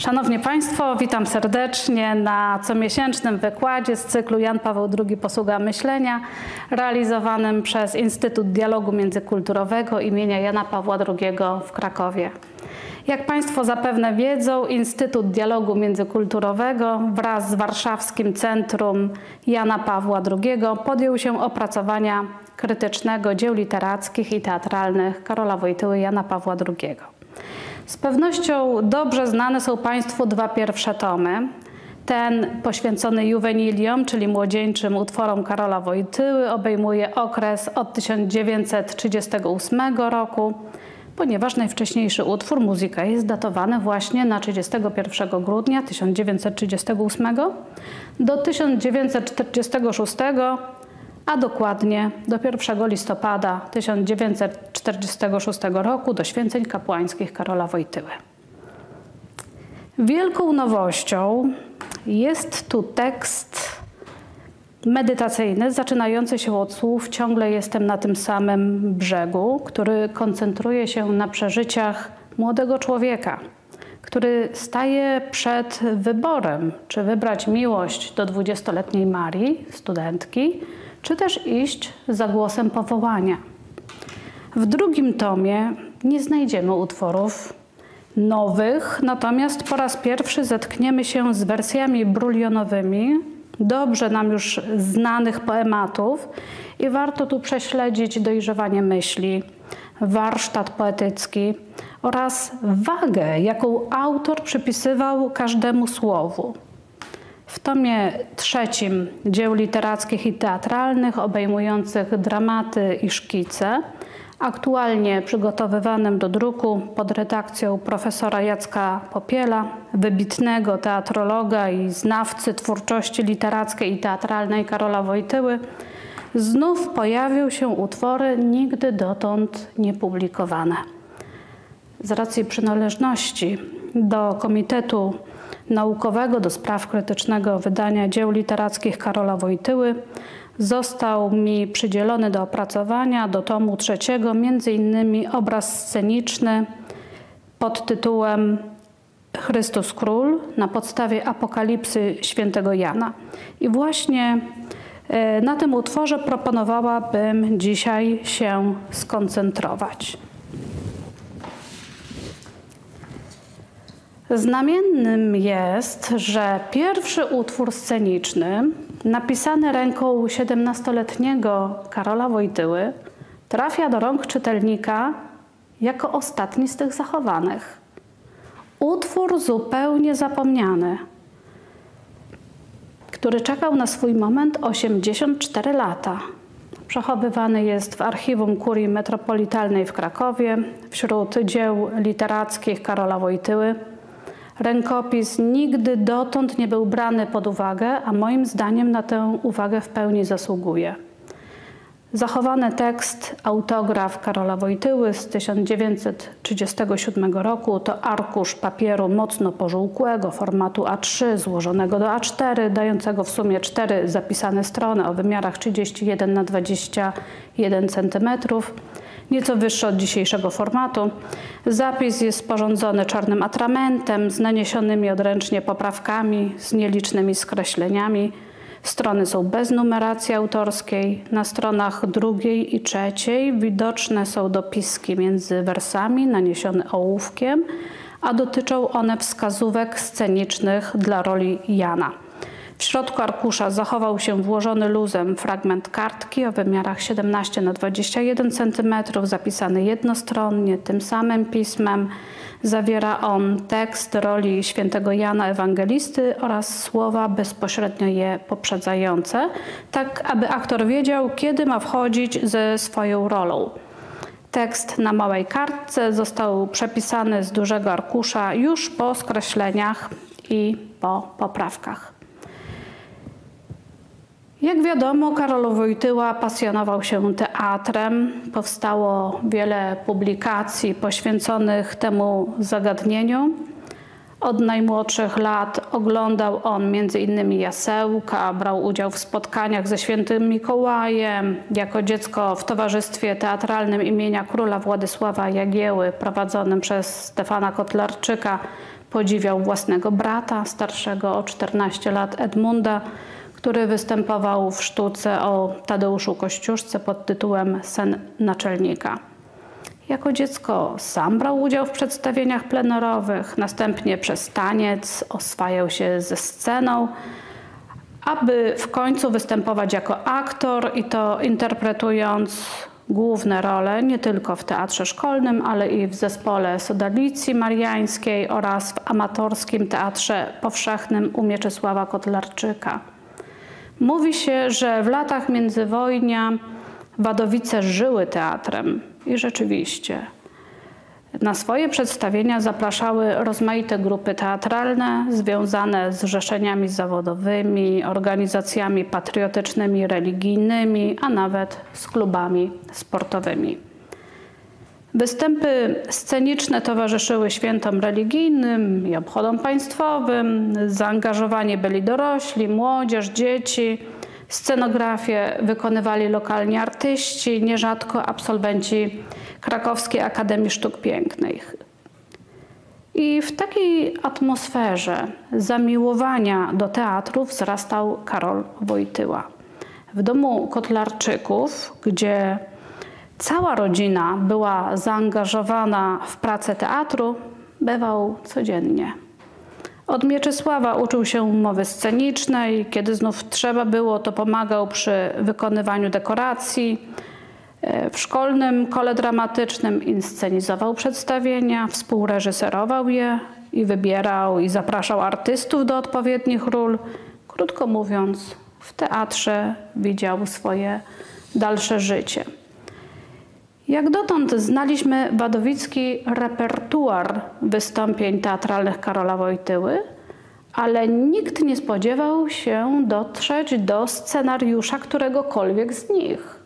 Szanowni Państwo, witam serdecznie na comiesięcznym wykładzie z cyklu Jan Paweł II Posługa Myślenia realizowanym przez Instytut Dialogu Międzykulturowego imienia Jana Pawła II w Krakowie. Jak Państwo zapewne wiedzą, Instytut Dialogu Międzykulturowego wraz z Warszawskim Centrum Jana Pawła II podjął się opracowania krytycznego dzieł literackich i teatralnych Karola Wojtyły Jana Pawła II. Z pewnością dobrze znane są Państwu dwa pierwsze tomy. Ten poświęcony juweniliom, czyli młodzieńczym utworom Karola Wojtyły, obejmuje okres od 1938 roku, ponieważ najwcześniejszy utwór, muzyka, jest datowany właśnie na 31 grudnia 1938 do 1946 a dokładnie do 1 listopada 1946 roku do święceń kapłańskich Karola Wojtyły. Wielką nowością jest tu tekst medytacyjny, zaczynający się od słów Ciągle jestem na tym samym brzegu, który koncentruje się na przeżyciach młodego człowieka, który staje przed wyborem, czy wybrać miłość do dwudziestoletniej Marii, studentki, czy też iść za głosem powołania. W drugim tomie nie znajdziemy utworów nowych, natomiast po raz pierwszy zetkniemy się z wersjami brulionowymi, dobrze nam już znanych poematów i warto tu prześledzić dojrzewanie myśli, warsztat poetycki oraz wagę, jaką autor przypisywał każdemu słowu. W tomie trzecim dzieł literackich i teatralnych obejmujących dramaty i szkice, aktualnie przygotowywanym do druku pod redakcją profesora Jacka Popiela, wybitnego teatrologa i znawcy twórczości literackiej i teatralnej Karola Wojtyły, znów pojawią się utwory nigdy dotąd niepublikowane. Z racji przynależności do Komitetu naukowego do spraw krytycznego wydania dzieł literackich Karola Wojtyły został mi przydzielony do opracowania do tomu trzeciego innymi obraz sceniczny pod tytułem Chrystus Król na podstawie Apokalipsy świętego Jana. I właśnie e, na tym utworze proponowałabym dzisiaj się skoncentrować. Znamiennym jest, że pierwszy utwór sceniczny, napisany ręką 17-letniego Karola Wojtyły, trafia do rąk czytelnika jako ostatni z tych zachowanych. Utwór zupełnie zapomniany, który czekał na swój moment 84 lata. Przechowywany jest w archiwum Kurii Metropolitalnej w Krakowie wśród dzieł literackich Karola Wojtyły Rękopis nigdy dotąd nie był brany pod uwagę, a moim zdaniem na tę uwagę w pełni zasługuje. Zachowany tekst, autograf Karola Wojtyły z 1937 roku to arkusz papieru mocno pożółkłego formatu A3 złożonego do A4, dającego w sumie cztery zapisane strony o wymiarach 31 na 21 cm nieco wyższy od dzisiejszego formatu. Zapis jest sporządzony czarnym atramentem z naniesionymi odręcznie poprawkami, z nielicznymi skreśleniami. Strony są bez numeracji autorskiej. Na stronach drugiej i trzeciej widoczne są dopiski między wersami naniesione ołówkiem, a dotyczą one wskazówek scenicznych dla roli Jana. W środku arkusza zachował się włożony luzem fragment kartki o wymiarach 17 na 21 cm, zapisany jednostronnie tym samym pismem. Zawiera on tekst roli świętego Jana Ewangelisty oraz słowa bezpośrednio je poprzedzające, tak aby aktor wiedział, kiedy ma wchodzić ze swoją rolą. Tekst na małej kartce został przepisany z dużego arkusza już po skreśleniach i po poprawkach. Jak wiadomo, Karol Wojtyła pasjonował się teatrem. Powstało wiele publikacji poświęconych temu zagadnieniu. Od najmłodszych lat oglądał on m.in. Jasełka, brał udział w spotkaniach ze świętym Mikołajem. Jako dziecko w towarzystwie teatralnym imienia króla Władysława Jagieły prowadzonym przez Stefana Kotlarczyka Podziwiał własnego brata, starszego o 14 lat Edmunda, który występował w sztuce o Tadeuszu Kościuszce pod tytułem Sen naczelnika. Jako dziecko sam brał udział w przedstawieniach plenerowych, następnie przez taniec oswajał się ze sceną, aby w końcu występować jako aktor i to interpretując główne role nie tylko w teatrze szkolnym, ale i w zespole Sodalicji Mariańskiej oraz w amatorskim teatrze powszechnym u Mieczysława Kotlarczyka. Mówi się, że w latach międzywojnia Wadowice żyły teatrem i rzeczywiście na swoje przedstawienia zapraszały rozmaite grupy teatralne związane z zrzeszeniami zawodowymi, organizacjami patriotycznymi, religijnymi, a nawet z klubami sportowymi. Występy sceniczne towarzyszyły świętom religijnym i obchodom państwowym. Zaangażowani byli dorośli, młodzież, dzieci. Scenografię wykonywali lokalni artyści, nierzadko absolwenci Krakowskiej Akademii Sztuk Pięknych. I w takiej atmosferze zamiłowania do teatru wzrastał Karol Wojtyła. W domu Kotlarczyków, gdzie cała rodzina była zaangażowana w pracę teatru, bywał codziennie. Od Mieczysława uczył się mowy scenicznej, kiedy znów trzeba było, to pomagał przy wykonywaniu dekoracji. W szkolnym kole dramatycznym inscenizował przedstawienia, współreżyserował je i wybierał i zapraszał artystów do odpowiednich ról. Krótko mówiąc, w teatrze widział swoje dalsze życie. Jak dotąd znaliśmy wadowicki repertuar wystąpień teatralnych Karola Wojtyły, ale nikt nie spodziewał się dotrzeć do scenariusza któregokolwiek z nich.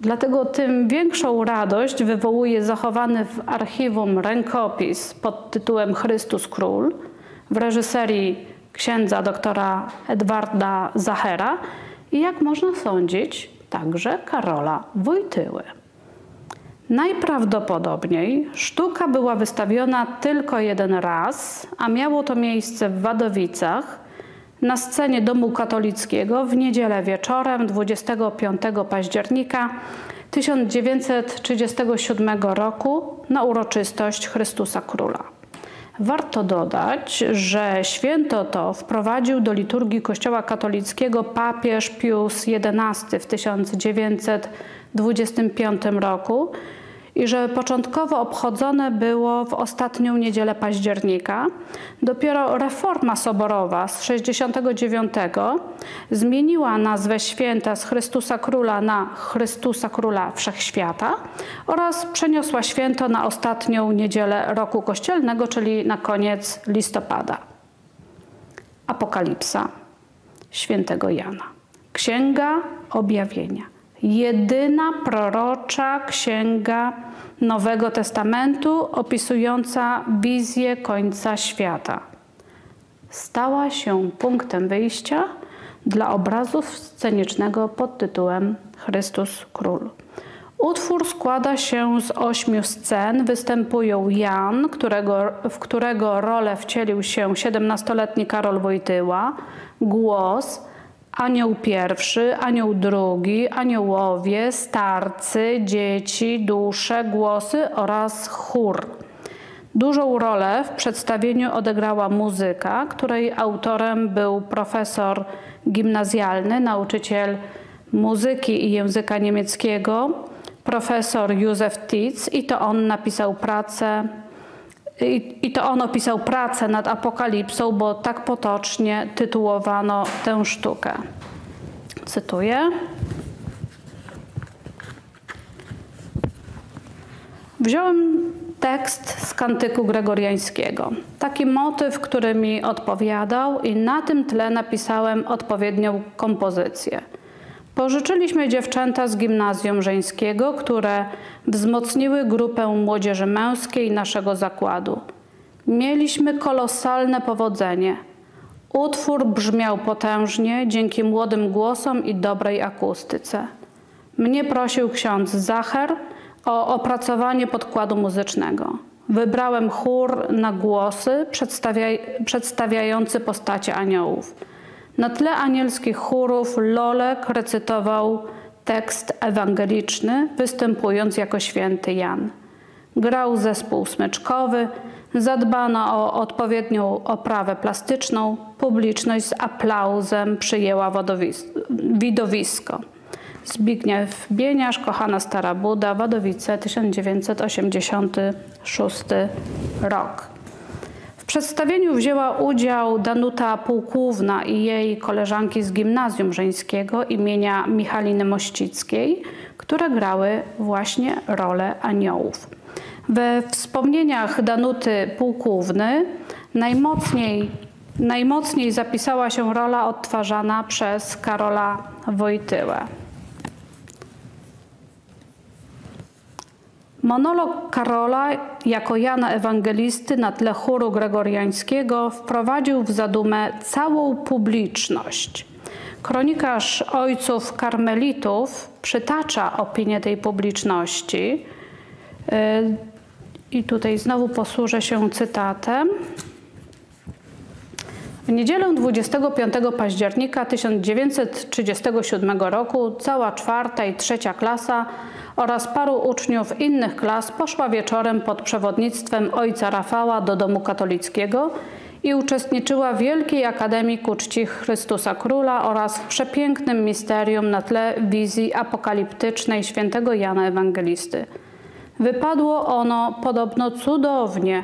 Dlatego tym większą radość wywołuje zachowany w archiwum rękopis pod tytułem Chrystus Król w reżyserii księdza doktora Edwarda Zachera i jak można sądzić, także Karola Wojtyły. Najprawdopodobniej sztuka była wystawiona tylko jeden raz, a miało to miejsce w Wadowicach na scenie Domu Katolickiego w niedzielę wieczorem 25 października 1937 roku na uroczystość Chrystusa Króla. Warto dodać, że święto to wprowadził do liturgii Kościoła katolickiego papież Pius XI w 1925 roku i że początkowo obchodzone było w ostatnią niedzielę października. Dopiero reforma soborowa z 69 zmieniła nazwę święta z Chrystusa Króla na Chrystusa Króla Wszechświata oraz przeniosła święto na ostatnią niedzielę roku kościelnego, czyli na koniec listopada. Apokalipsa świętego Jana. Księga Objawienia jedyna prorocza księga Nowego Testamentu opisująca wizję końca świata. Stała się punktem wyjścia dla obrazu scenicznego pod tytułem Chrystus Król. Utwór składa się z ośmiu scen. Występują Jan, którego, w którego rolę wcielił się 17-letni Karol Wojtyła, głos, Anioł pierwszy, anioł drugi, aniołowie, starcy, dzieci, dusze, głosy oraz chór. Dużą rolę w przedstawieniu odegrała muzyka, której autorem był profesor gimnazjalny, nauczyciel muzyki i języka niemieckiego, profesor Józef Titz i to on napisał pracę i, I, to on opisał pracę nad apokalipsą, bo tak potocznie tytułowano tę sztukę. Cytuję. Wziąłem tekst z kantyku gregoriańskiego. Taki motyw, który mi odpowiadał, i na tym tle napisałem odpowiednią kompozycję. Pożyczyliśmy dziewczęta z gimnazjum żeńskiego, które wzmocniły grupę młodzieży męskiej naszego zakładu. Mieliśmy kolosalne powodzenie. Utwór brzmiał potężnie dzięki młodym głosom i dobrej akustyce. Mnie prosił ksiądz Zacher o opracowanie podkładu muzycznego. wybrałem chór na głosy przedstawiający postacie aniołów. Na tle anielskich chórów Lolek recytował tekst ewangeliczny, występując jako święty Jan. Grał zespół smyczkowy, zadbano o odpowiednią oprawę plastyczną, publiczność z aplauzem przyjęła widowisko. Zbigniew Bieniasz, Kochana Stara Buda, Wadowice, 1986 rok. Przedstawieniu wzięła udział Danuta Pułkówna i jej koleżanki z Gimnazjum Żeńskiego imienia Michaliny Mościckiej, które grały właśnie rolę aniołów. We wspomnieniach Danuty Pułkówny najmocniej, najmocniej zapisała się rola odtwarzana przez Karola Wojtyłę. Monolog Karola jako Jana Ewangelisty na tle chóru gregoriańskiego wprowadził w zadumę całą publiczność. Kronikarz ojców karmelitów przytacza opinię tej publiczności. Y, I tutaj znowu posłużę się cytatem. W niedzielę 25 października 1937 roku cała czwarta i trzecia klasa oraz paru uczniów innych klas poszła wieczorem pod przewodnictwem ojca Rafała do domu katolickiego i uczestniczyła w Wielkiej Akademii ku czci Chrystusa Króla oraz w przepięknym misterium na tle wizji apokaliptycznej świętego Jana Ewangelisty. Wypadło ono podobno cudownie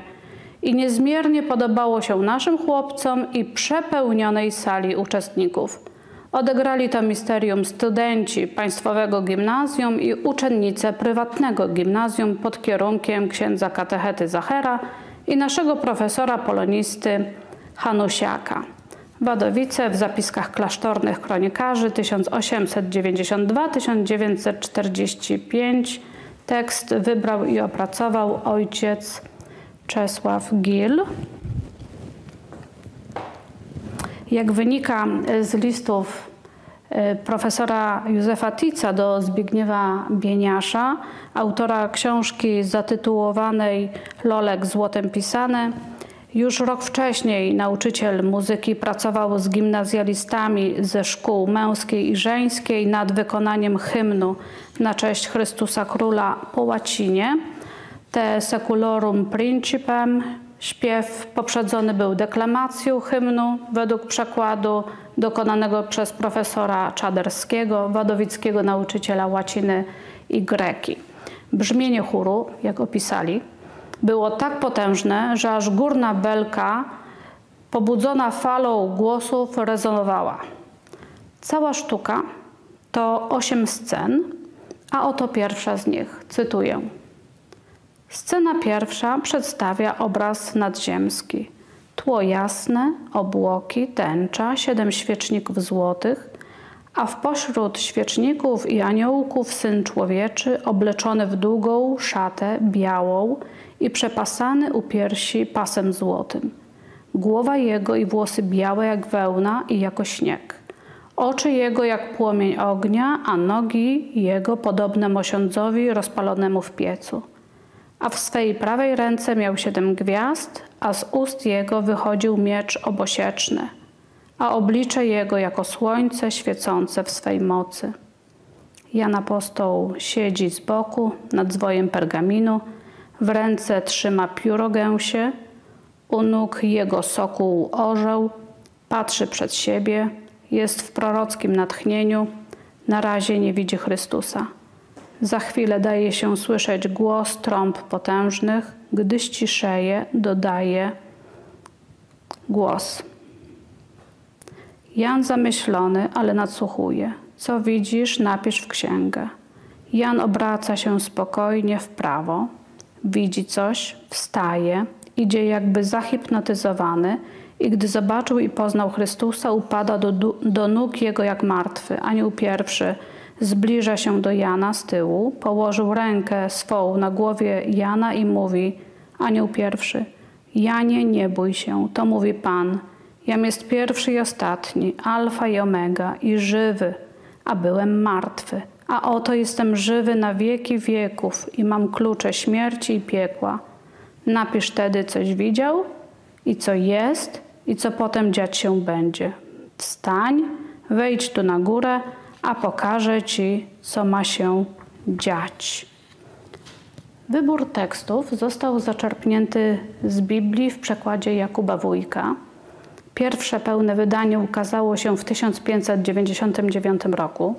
i niezmiernie podobało się naszym chłopcom i przepełnionej sali uczestników. Odegrali to misterium studenci Państwowego Gimnazjum i uczennice prywatnego gimnazjum pod kierunkiem księdza katechety Zachera i naszego profesora polonisty Hanusiaka. Wadowice w zapiskach klasztornych kronikarzy 1892-1945 tekst wybrał i opracował ojciec Czesław Gil. Jak wynika z listów e, profesora Józefa Tica do Zbigniewa Bieniasza, autora książki zatytułowanej Lolek złotem pisane, już rok wcześniej nauczyciel muzyki pracował z gimnazjalistami ze szkół męskiej i żeńskiej nad wykonaniem hymnu na cześć Chrystusa Króla po łacinie. Te seculorum principem Śpiew poprzedzony był deklamacją hymnu według przekładu dokonanego przez profesora Czaderskiego, wadowickiego nauczyciela łaciny i greki. Brzmienie chóru, jak opisali, było tak potężne, że aż górna belka, pobudzona falą głosów, rezonowała. Cała sztuka to osiem scen, a oto pierwsza z nich, cytuję. Scena pierwsza przedstawia obraz nadziemski. Tło jasne, obłoki, tęcza, siedem świeczników złotych, a w pośród świeczników i aniołków syn człowieczy, obleczony w długą szatę białą i przepasany u piersi pasem złotym. Głowa jego i włosy białe jak wełna i jako śnieg. Oczy jego jak płomień ognia, a nogi jego podobne mosiądzowi rozpalonemu w piecu a w swej prawej ręce miał siedem gwiazd, a z ust jego wychodził miecz obosieczny, a oblicze jego jako słońce świecące w swej mocy. Jan apostoł siedzi z boku nad zwojem pergaminu, w ręce trzyma pióro gęsie, u nóg jego sokół orzeł, patrzy przed siebie, jest w prorockim natchnieniu, na razie nie widzi Chrystusa. Za chwilę daje się słyszeć głos trąb potężnych, gdy ściszeje, dodaje głos. Jan zamyślony, ale nadsłuchuje. Co widzisz, napisz w księgę. Jan obraca się spokojnie w prawo, widzi coś, wstaje, idzie jakby zahipnotyzowany i gdy zobaczył i poznał Chrystusa, upada do, do nóg Jego jak martwy. Anioł pierwszy – Zbliża się do Jana z tyłu, położył rękę swą na głowie Jana i mówi: Anioł pierwszy, Janie, nie bój się, to mówi Pan. Jam jest pierwszy i ostatni, alfa i omega, i żywy, a byłem martwy. A oto jestem żywy na wieki wieków i mam klucze śmierci i piekła. Napisz wtedy, coś widział i co jest i co potem dziać się będzie. Wstań, wejdź tu na górę, a pokażę ci, co ma się dziać. Wybór tekstów został zaczerpnięty z Biblii w przekładzie Jakuba Wójka. Pierwsze pełne wydanie ukazało się w 1599 roku.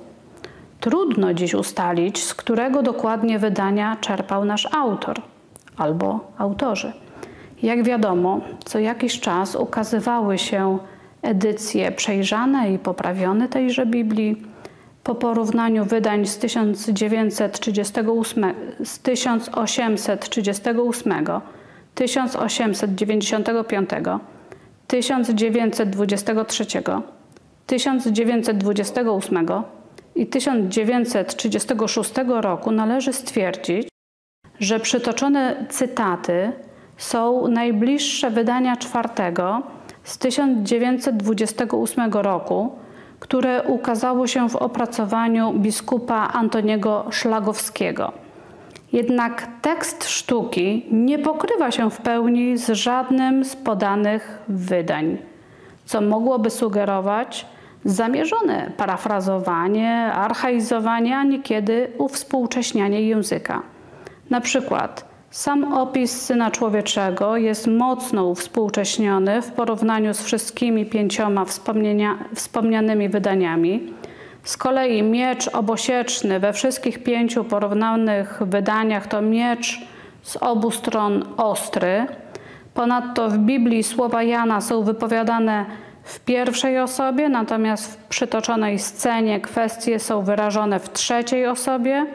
Trudno dziś ustalić, z którego dokładnie wydania czerpał nasz autor albo autorzy. Jak wiadomo, co jakiś czas ukazywały się edycje przejrzane i poprawione tejże Biblii. Po porównaniu wydań z 1938, z 1838, 1895, 1923, 1928 i 1936 roku należy stwierdzić, że przytoczone cytaty są najbliższe wydania czwartego z 1928 roku, które ukazało się w opracowaniu biskupa Antoniego Szlagowskiego. Jednak tekst sztuki nie pokrywa się w pełni z żadnym z podanych wydań, co mogłoby sugerować zamierzone parafrazowanie, archaizowanie, a niekiedy uwspółcześnianie języka. Na przykład sam opis Syna Człowieczego jest mocno uwspółcześniony w porównaniu z wszystkimi pięcioma wspomnianymi wydaniami. Z kolei miecz obosieczny we wszystkich pięciu porównanych wydaniach to miecz z obu stron ostry. Ponadto w Biblii słowa Jana są wypowiadane w pierwszej osobie, natomiast w przytoczonej scenie kwestie są wyrażone w trzeciej osobie.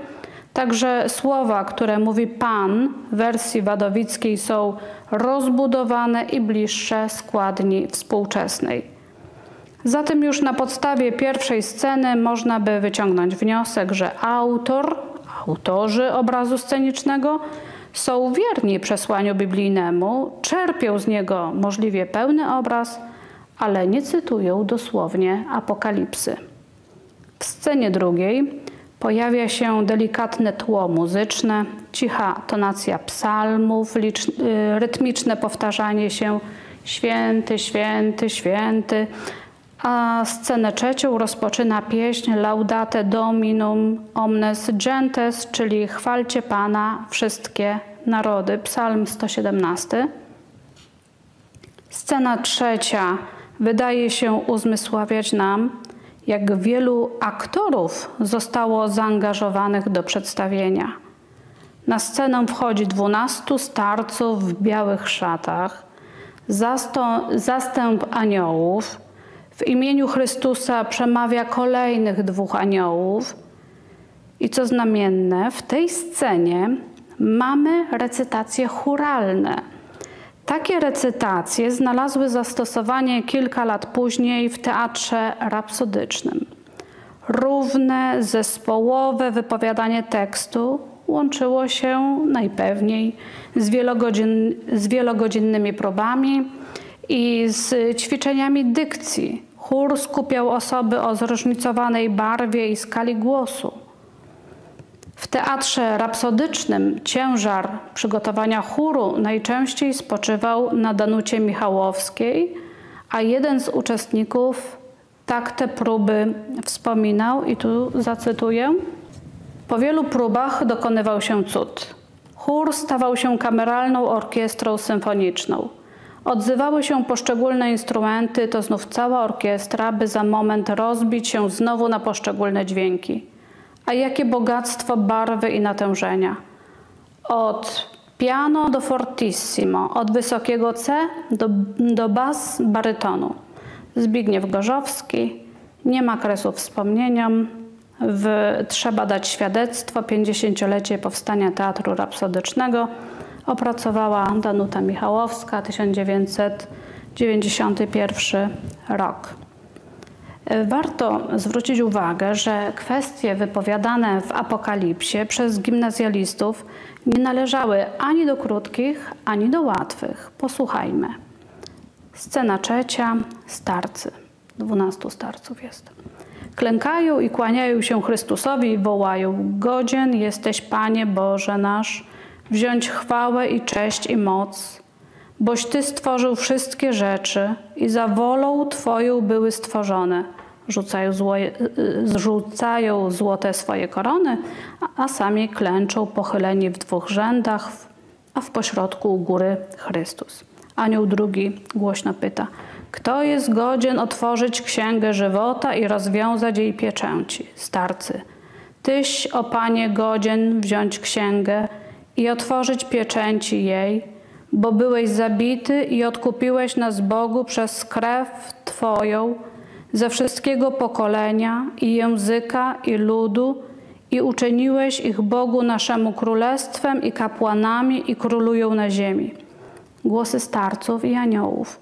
Także słowa, które mówi Pan w wersji wadowickiej są rozbudowane i bliższe składni współczesnej. Zatem już na podstawie pierwszej sceny można by wyciągnąć wniosek, że autor, autorzy obrazu scenicznego są wierni przesłaniu biblijnemu, czerpią z niego możliwie pełny obraz, ale nie cytują dosłownie apokalipsy. W scenie drugiej Pojawia się delikatne tło muzyczne, cicha tonacja psalmów, y, rytmiczne powtarzanie się święty, święty, święty. A scenę trzecią rozpoczyna pieśń Laudate Dominum Omnes Gentes, czyli chwalcie Pana wszystkie narody, psalm 117. Scena trzecia wydaje się uzmysławiać nam, jak wielu aktorów zostało zaangażowanych do przedstawienia. Na scenę wchodzi dwunastu starców w białych szatach, zastęp aniołów. W imieniu Chrystusa przemawia kolejnych dwóch aniołów. I co znamienne, w tej scenie mamy recytacje churalne – takie recytacje znalazły zastosowanie kilka lat później w teatrze rapsodycznym. Równe, zespołowe wypowiadanie tekstu łączyło się najpewniej z, wielogodzin, z wielogodzinnymi próbami i z ćwiczeniami dykcji. Chór skupiał osoby o zróżnicowanej barwie i skali głosu. W teatrze rapsodycznym ciężar przygotowania chóru najczęściej spoczywał na Danucie Michałowskiej, a jeden z uczestników tak te próby wspominał i tu zacytuję. Po wielu próbach dokonywał się cud. Chór stawał się kameralną orkiestrą symfoniczną. Odzywały się poszczególne instrumenty, to znów cała orkiestra, by za moment rozbić się znowu na poszczególne dźwięki. A jakie bogactwo barwy i natężenia. Od piano do fortissimo, od wysokiego C do, do bas barytonu. Zbigniew Gorzowski, nie ma kresu wspomnieniom, w Trzeba dać świadectwo, 50-lecie powstania Teatru Rapsodycznego opracowała Danuta Michałowska, 1991 rok. Warto zwrócić uwagę, że kwestie wypowiadane w Apokalipsie przez gimnazjalistów nie należały ani do krótkich, ani do łatwych. Posłuchajmy. Scena trzecia. Starcy. Dwunastu starców jest. Klękają i kłaniają się Chrystusowi i wołają: Godzien jesteś, Panie Boże nasz, wziąć chwałę i cześć i moc, boś Ty stworzył wszystkie rzeczy i za wolą Twoją były stworzone. Rzucają, zło, rzucają złote swoje korony, a sami klęczą pochyleni w dwóch rzędach, a w pośrodku u góry Chrystus. Anioł drugi głośno pyta, kto jest godzien otworzyć księgę żywota i rozwiązać jej pieczęci? Starcy. Tyś, o Panie, godzien wziąć księgę i otworzyć pieczęci jej, bo byłeś zabity i odkupiłeś nas Bogu przez krew Twoją ze wszystkiego pokolenia i języka i ludu i uczyniłeś ich Bogu naszemu królestwem i kapłanami i królują na ziemi. Głosy starców i aniołów.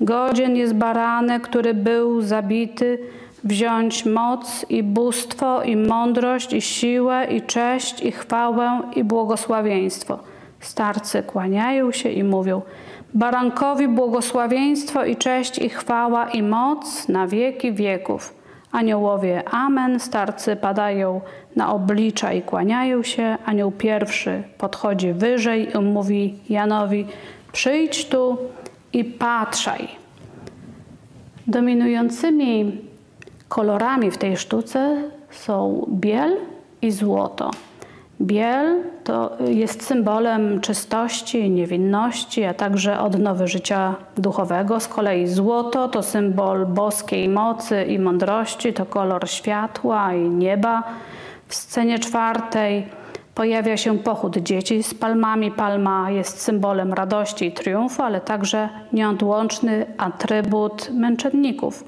Godzien jest baranek, który był zabity, wziąć moc i bóstwo i mądrość i siłę i cześć i chwałę i błogosławieństwo. Starcy kłaniają się i mówią: Barankowi błogosławieństwo i cześć i chwała i moc na wieki wieków. Aniołowie amen, starcy padają na oblicza i kłaniają się. Anioł pierwszy podchodzi wyżej i mówi Janowi: Przyjdź tu i patrzaj. Dominującymi kolorami w tej sztuce są biel i złoto. Biel to jest symbolem czystości, niewinności, a także odnowy życia duchowego. Z kolei złoto to symbol boskiej mocy i mądrości, to kolor światła i nieba. W scenie czwartej pojawia się pochód dzieci z palmami. Palma jest symbolem radości i triumfu, ale także nieodłączny atrybut męczenników.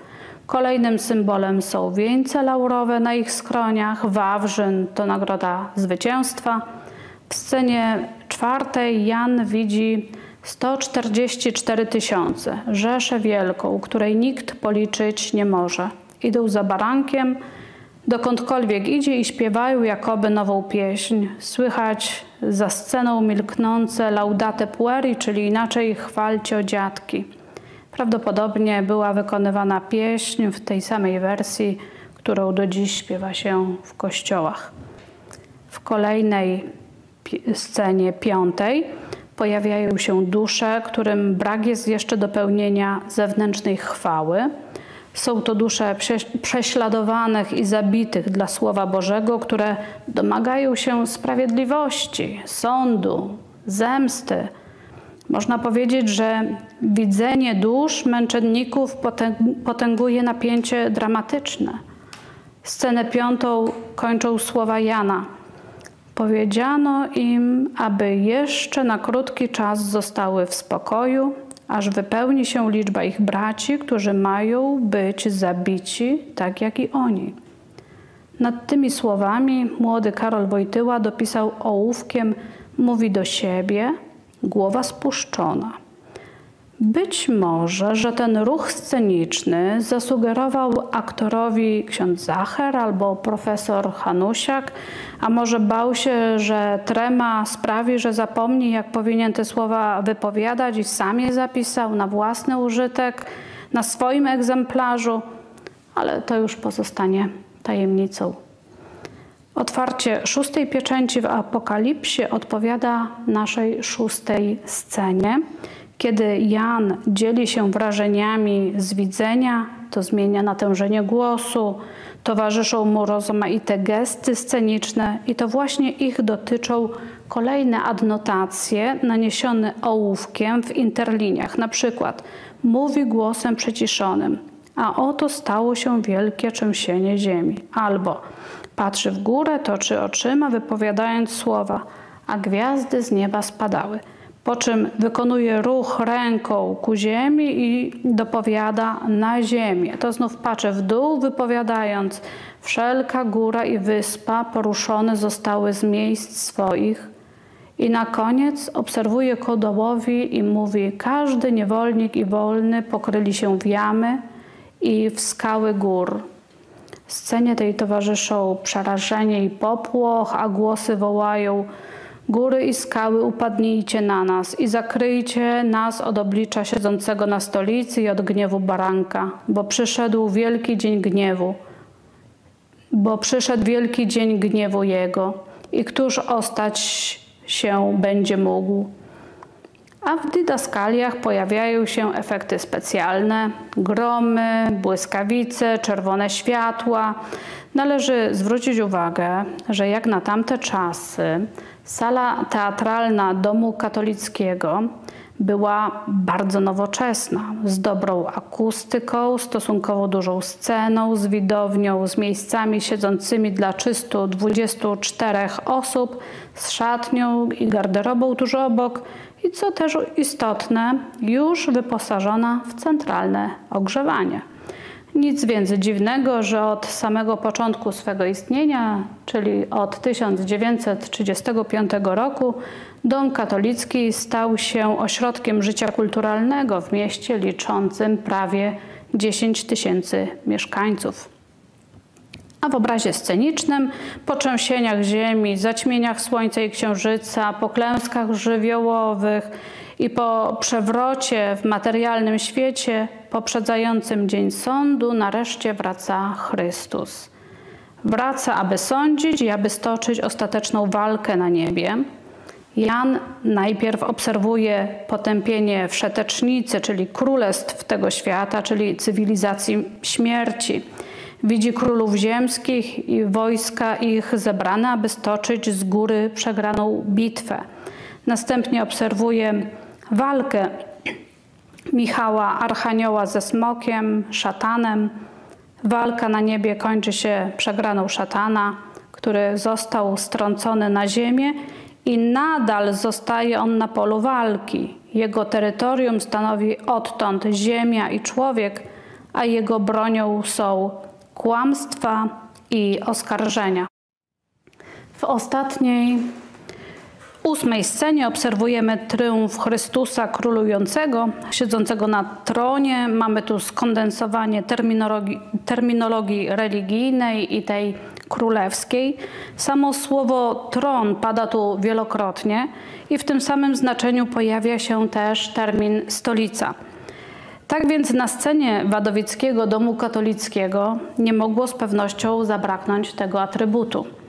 Kolejnym symbolem są wieńce laurowe na ich skroniach, wawrzyn to nagroda zwycięstwa. W scenie czwartej Jan widzi 144 tysiące, rzeszę wielką, której nikt policzyć nie może. Idą za barankiem, dokądkolwiek idzie i śpiewają jakoby nową pieśń. Słychać za sceną milknące laudate pueri, czyli inaczej chwalcie o dziadki. Prawdopodobnie była wykonywana pieśń w tej samej wersji, którą do dziś śpiewa się w kościołach. W kolejnej scenie piątej pojawiają się dusze, którym brak jest jeszcze dopełnienia zewnętrznej chwały. Są to dusze prześladowanych i zabitych dla Słowa Bożego, które domagają się sprawiedliwości, sądu, zemsty można powiedzieć, że widzenie dusz męczenników potęguje napięcie dramatyczne. Scenę piątą kończą słowa Jana. Powiedziano im, aby jeszcze na krótki czas zostały w spokoju, aż wypełni się liczba ich braci, którzy mają być zabici, tak jak i oni. Nad tymi słowami młody Karol Wojtyła dopisał ołówkiem, mówi do siebie – głowa spuszczona. Być może, że ten ruch sceniczny zasugerował aktorowi ksiądz Zacher albo profesor Hanusiak, a może bał się, że trema sprawi, że zapomni, jak powinien te słowa wypowiadać i sam je zapisał na własny użytek, na swoim egzemplarzu, ale to już pozostanie tajemnicą. Otwarcie szóstej pieczęci w Apokalipsie odpowiada naszej szóstej scenie. Kiedy Jan dzieli się wrażeniami z widzenia, to zmienia natężenie głosu, towarzyszą mu rozmaite gesty sceniczne i to właśnie ich dotyczą kolejne adnotacje naniesione ołówkiem w interliniach. Na przykład mówi głosem przyciszonym, a oto stało się wielkie trzęsienie ziemi. Albo Patrzy w górę, toczy oczyma, wypowiadając słowa, a gwiazdy z nieba spadały. Po czym wykonuje ruch ręką ku ziemi i dopowiada na ziemię. To znów patrzy w dół, wypowiadając: Wszelka góra i wyspa poruszone zostały z miejsc swoich. I na koniec obserwuje kodołowi i mówi: Każdy niewolnik i wolny pokryli się w jamy i w skały gór. Scenie tej towarzyszą przerażenie i popłoch, a głosy wołają Góry i skały upadnijcie na nas i zakryjcie nas od oblicza siedzącego na stolicy i od gniewu baranka, bo przyszedł wielki dzień gniewu, bo przyszedł wielki dzień gniewu Jego. I któż ostać się będzie mógł. A w didaskaliach pojawiają się efekty specjalne, gromy, błyskawice, czerwone światła. Należy zwrócić uwagę, że jak na tamte czasy sala teatralna domu katolickiego była bardzo nowoczesna, z dobrą akustyką, stosunkowo dużą sceną, z widownią, z miejscami siedzącymi dla 324 osób, z szatnią i garderobą tuż obok i co też istotne, już wyposażona w centralne ogrzewanie. Nic więc dziwnego, że od samego początku swego istnienia, czyli od 1935 roku, Dom katolicki stał się ośrodkiem życia kulturalnego w mieście liczącym prawie 10 tysięcy mieszkańców. A w obrazie scenicznym, po trzęsieniach ziemi, zaćmieniach słońca i księżyca, po klęskach żywiołowych i po przewrocie w materialnym świecie poprzedzającym dzień sądu, nareszcie wraca Chrystus. Wraca, aby sądzić i aby stoczyć ostateczną walkę na niebie. Jan najpierw obserwuje potępienie wszetecznicy, czyli królestw tego świata, czyli cywilizacji śmierci. Widzi królów ziemskich i wojska ich zebrane, aby stoczyć z góry przegraną bitwę. Następnie obserwuje walkę Michała Archanioła ze smokiem, szatanem. Walka na niebie kończy się przegraną szatana, który został strącony na ziemię i nadal zostaje on na polu walki. Jego terytorium stanowi odtąd ziemia i człowiek, a jego bronią są kłamstwa i oskarżenia. W ostatniej ósmej scenie obserwujemy triumf Chrystusa królującego, siedzącego na tronie. Mamy tu skondensowanie terminologii, terminologii religijnej i tej królewskiej. Samo słowo tron pada tu wielokrotnie i w tym samym znaczeniu pojawia się też termin stolica. Tak więc na scenie Wadowickiego Domu Katolickiego nie mogło z pewnością zabraknąć tego atrybutu.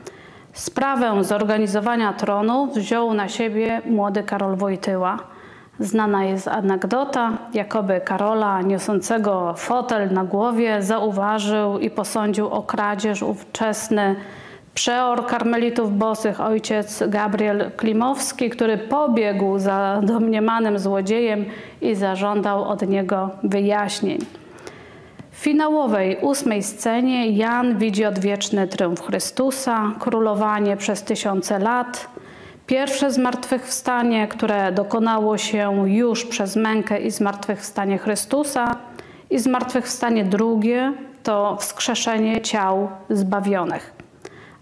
Sprawę zorganizowania tronu wziął na siebie młody Karol Wojtyła. Znana jest anegdota, jakoby Karola niosącego fotel na głowie zauważył i posądził o kradzież ówczesny przeor karmelitów bosych ojciec Gabriel Klimowski, który pobiegł za domniemanym złodziejem i zażądał od niego wyjaśnień. W finałowej ósmej scenie Jan widzi odwieczny triumf Chrystusa, królowanie przez tysiące lat, pierwsze zmartwychwstanie, które dokonało się już przez mękę i zmartwychwstanie Chrystusa i zmartwychwstanie drugie to wskrzeszenie ciał zbawionych.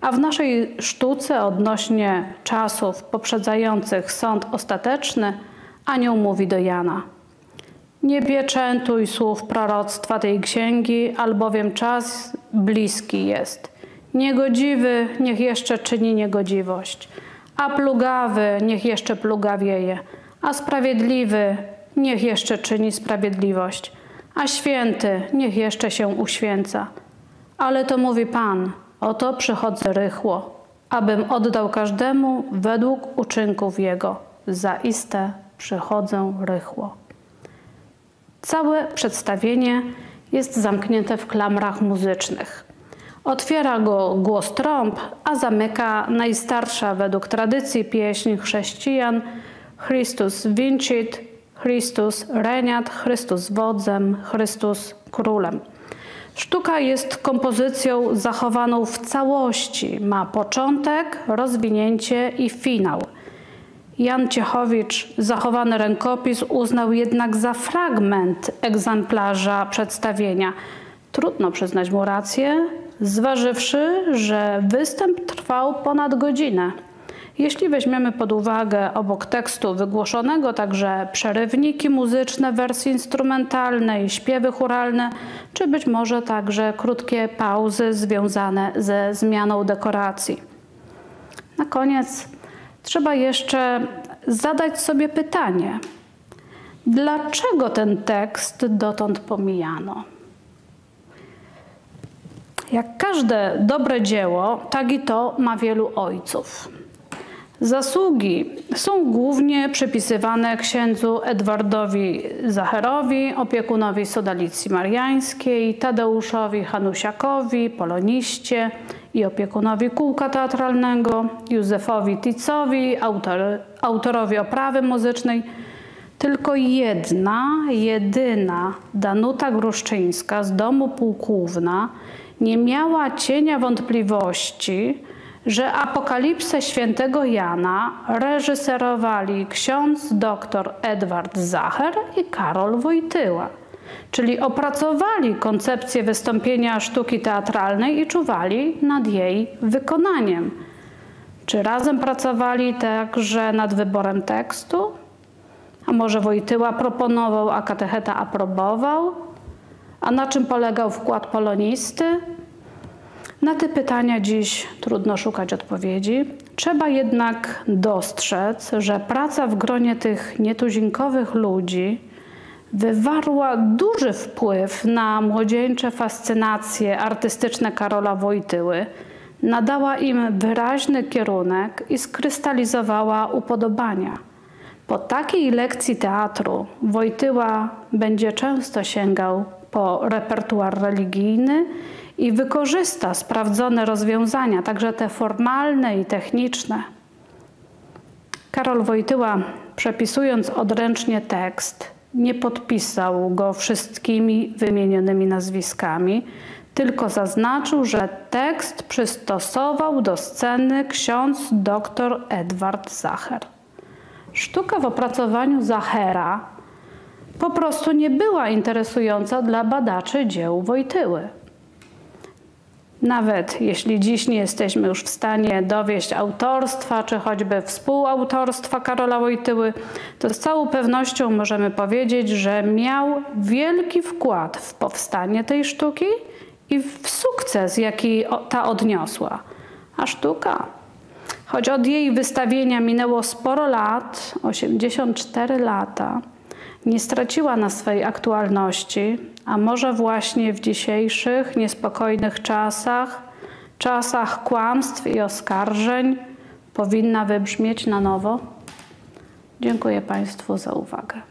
A w naszej sztuce odnośnie czasów poprzedzających sąd ostateczny anioł mówi do Jana – nie pieczętuj słów proroctwa tej księgi, albowiem czas bliski jest. Niegodziwy niech jeszcze czyni niegodziwość, a plugawy niech jeszcze plugawieje, a sprawiedliwy niech jeszcze czyni sprawiedliwość, a święty niech jeszcze się uświęca. Ale to mówi Pan, oto przychodzę rychło, abym oddał każdemu według uczynków Jego. Zaiste przychodzę rychło. Całe przedstawienie jest zamknięte w klamrach muzycznych. Otwiera go głos trąb, a zamyka najstarsza według tradycji pieśń chrześcijan Chrystus vincit, Chrystus reniat, Chrystus wodzem, Chrystus królem. Sztuka jest kompozycją zachowaną w całości. Ma początek, rozwinięcie i finał – Jan Ciechowicz zachowany rękopis uznał jednak za fragment egzemplarza przedstawienia. Trudno przyznać mu rację, zważywszy, że występ trwał ponad godzinę. Jeśli weźmiemy pod uwagę obok tekstu wygłoszonego także przerywniki muzyczne wersji instrumentalnej, śpiewy churalne, czy być może także krótkie pauzy związane ze zmianą dekoracji. Na koniec trzeba jeszcze zadać sobie pytanie, dlaczego ten tekst dotąd pomijano? Jak każde dobre dzieło, tak i to ma wielu ojców. Zasługi są głównie przypisywane księdzu Edwardowi Zacherowi, opiekunowi Sodalicji Mariańskiej, Tadeuszowi Hanusiakowi, poloniście i opiekunowi kółka teatralnego, Józefowi Ticowi, autor, autorowi oprawy muzycznej. Tylko jedna, jedyna Danuta Gruszczyńska z domu Półkówna nie miała cienia wątpliwości, że apokalipsę świętego Jana reżyserowali ksiądz dr Edward Zacher i Karol Wojtyła, czyli opracowali koncepcję wystąpienia sztuki teatralnej i czuwali nad jej wykonaniem. Czy razem pracowali także nad wyborem tekstu? A może Wojtyła proponował, a katecheta aprobował? A na czym polegał wkład polonisty? Na te pytania dziś trudno szukać odpowiedzi. Trzeba jednak dostrzec, że praca w gronie tych nietuzinkowych ludzi wywarła duży wpływ na młodzieńcze fascynacje artystyczne Karola Wojtyły, nadała im wyraźny kierunek i skrystalizowała upodobania. Po takiej lekcji teatru Wojtyła będzie często sięgał po repertuar religijny i wykorzysta sprawdzone rozwiązania, także te formalne i techniczne. Karol Wojtyła, przepisując odręcznie tekst, nie podpisał go wszystkimi wymienionymi nazwiskami, tylko zaznaczył, że tekst przystosował do sceny ksiądz dr Edward Zacher. Sztuka w opracowaniu Zachera po prostu nie była interesująca dla badaczy dzieł Wojtyły. Nawet jeśli dziś nie jesteśmy już w stanie dowieść autorstwa, czy choćby współautorstwa Karola Wojtyły, to z całą pewnością możemy powiedzieć, że miał wielki wkład w powstanie tej sztuki i w sukces, jaki ta odniosła. A sztuka, choć od jej wystawienia minęło sporo lat, 84 lata, nie straciła na swej aktualności, a może właśnie w dzisiejszych niespokojnych czasach, czasach kłamstw i oskarżeń, powinna wybrzmieć na nowo? Dziękuję Państwu za uwagę.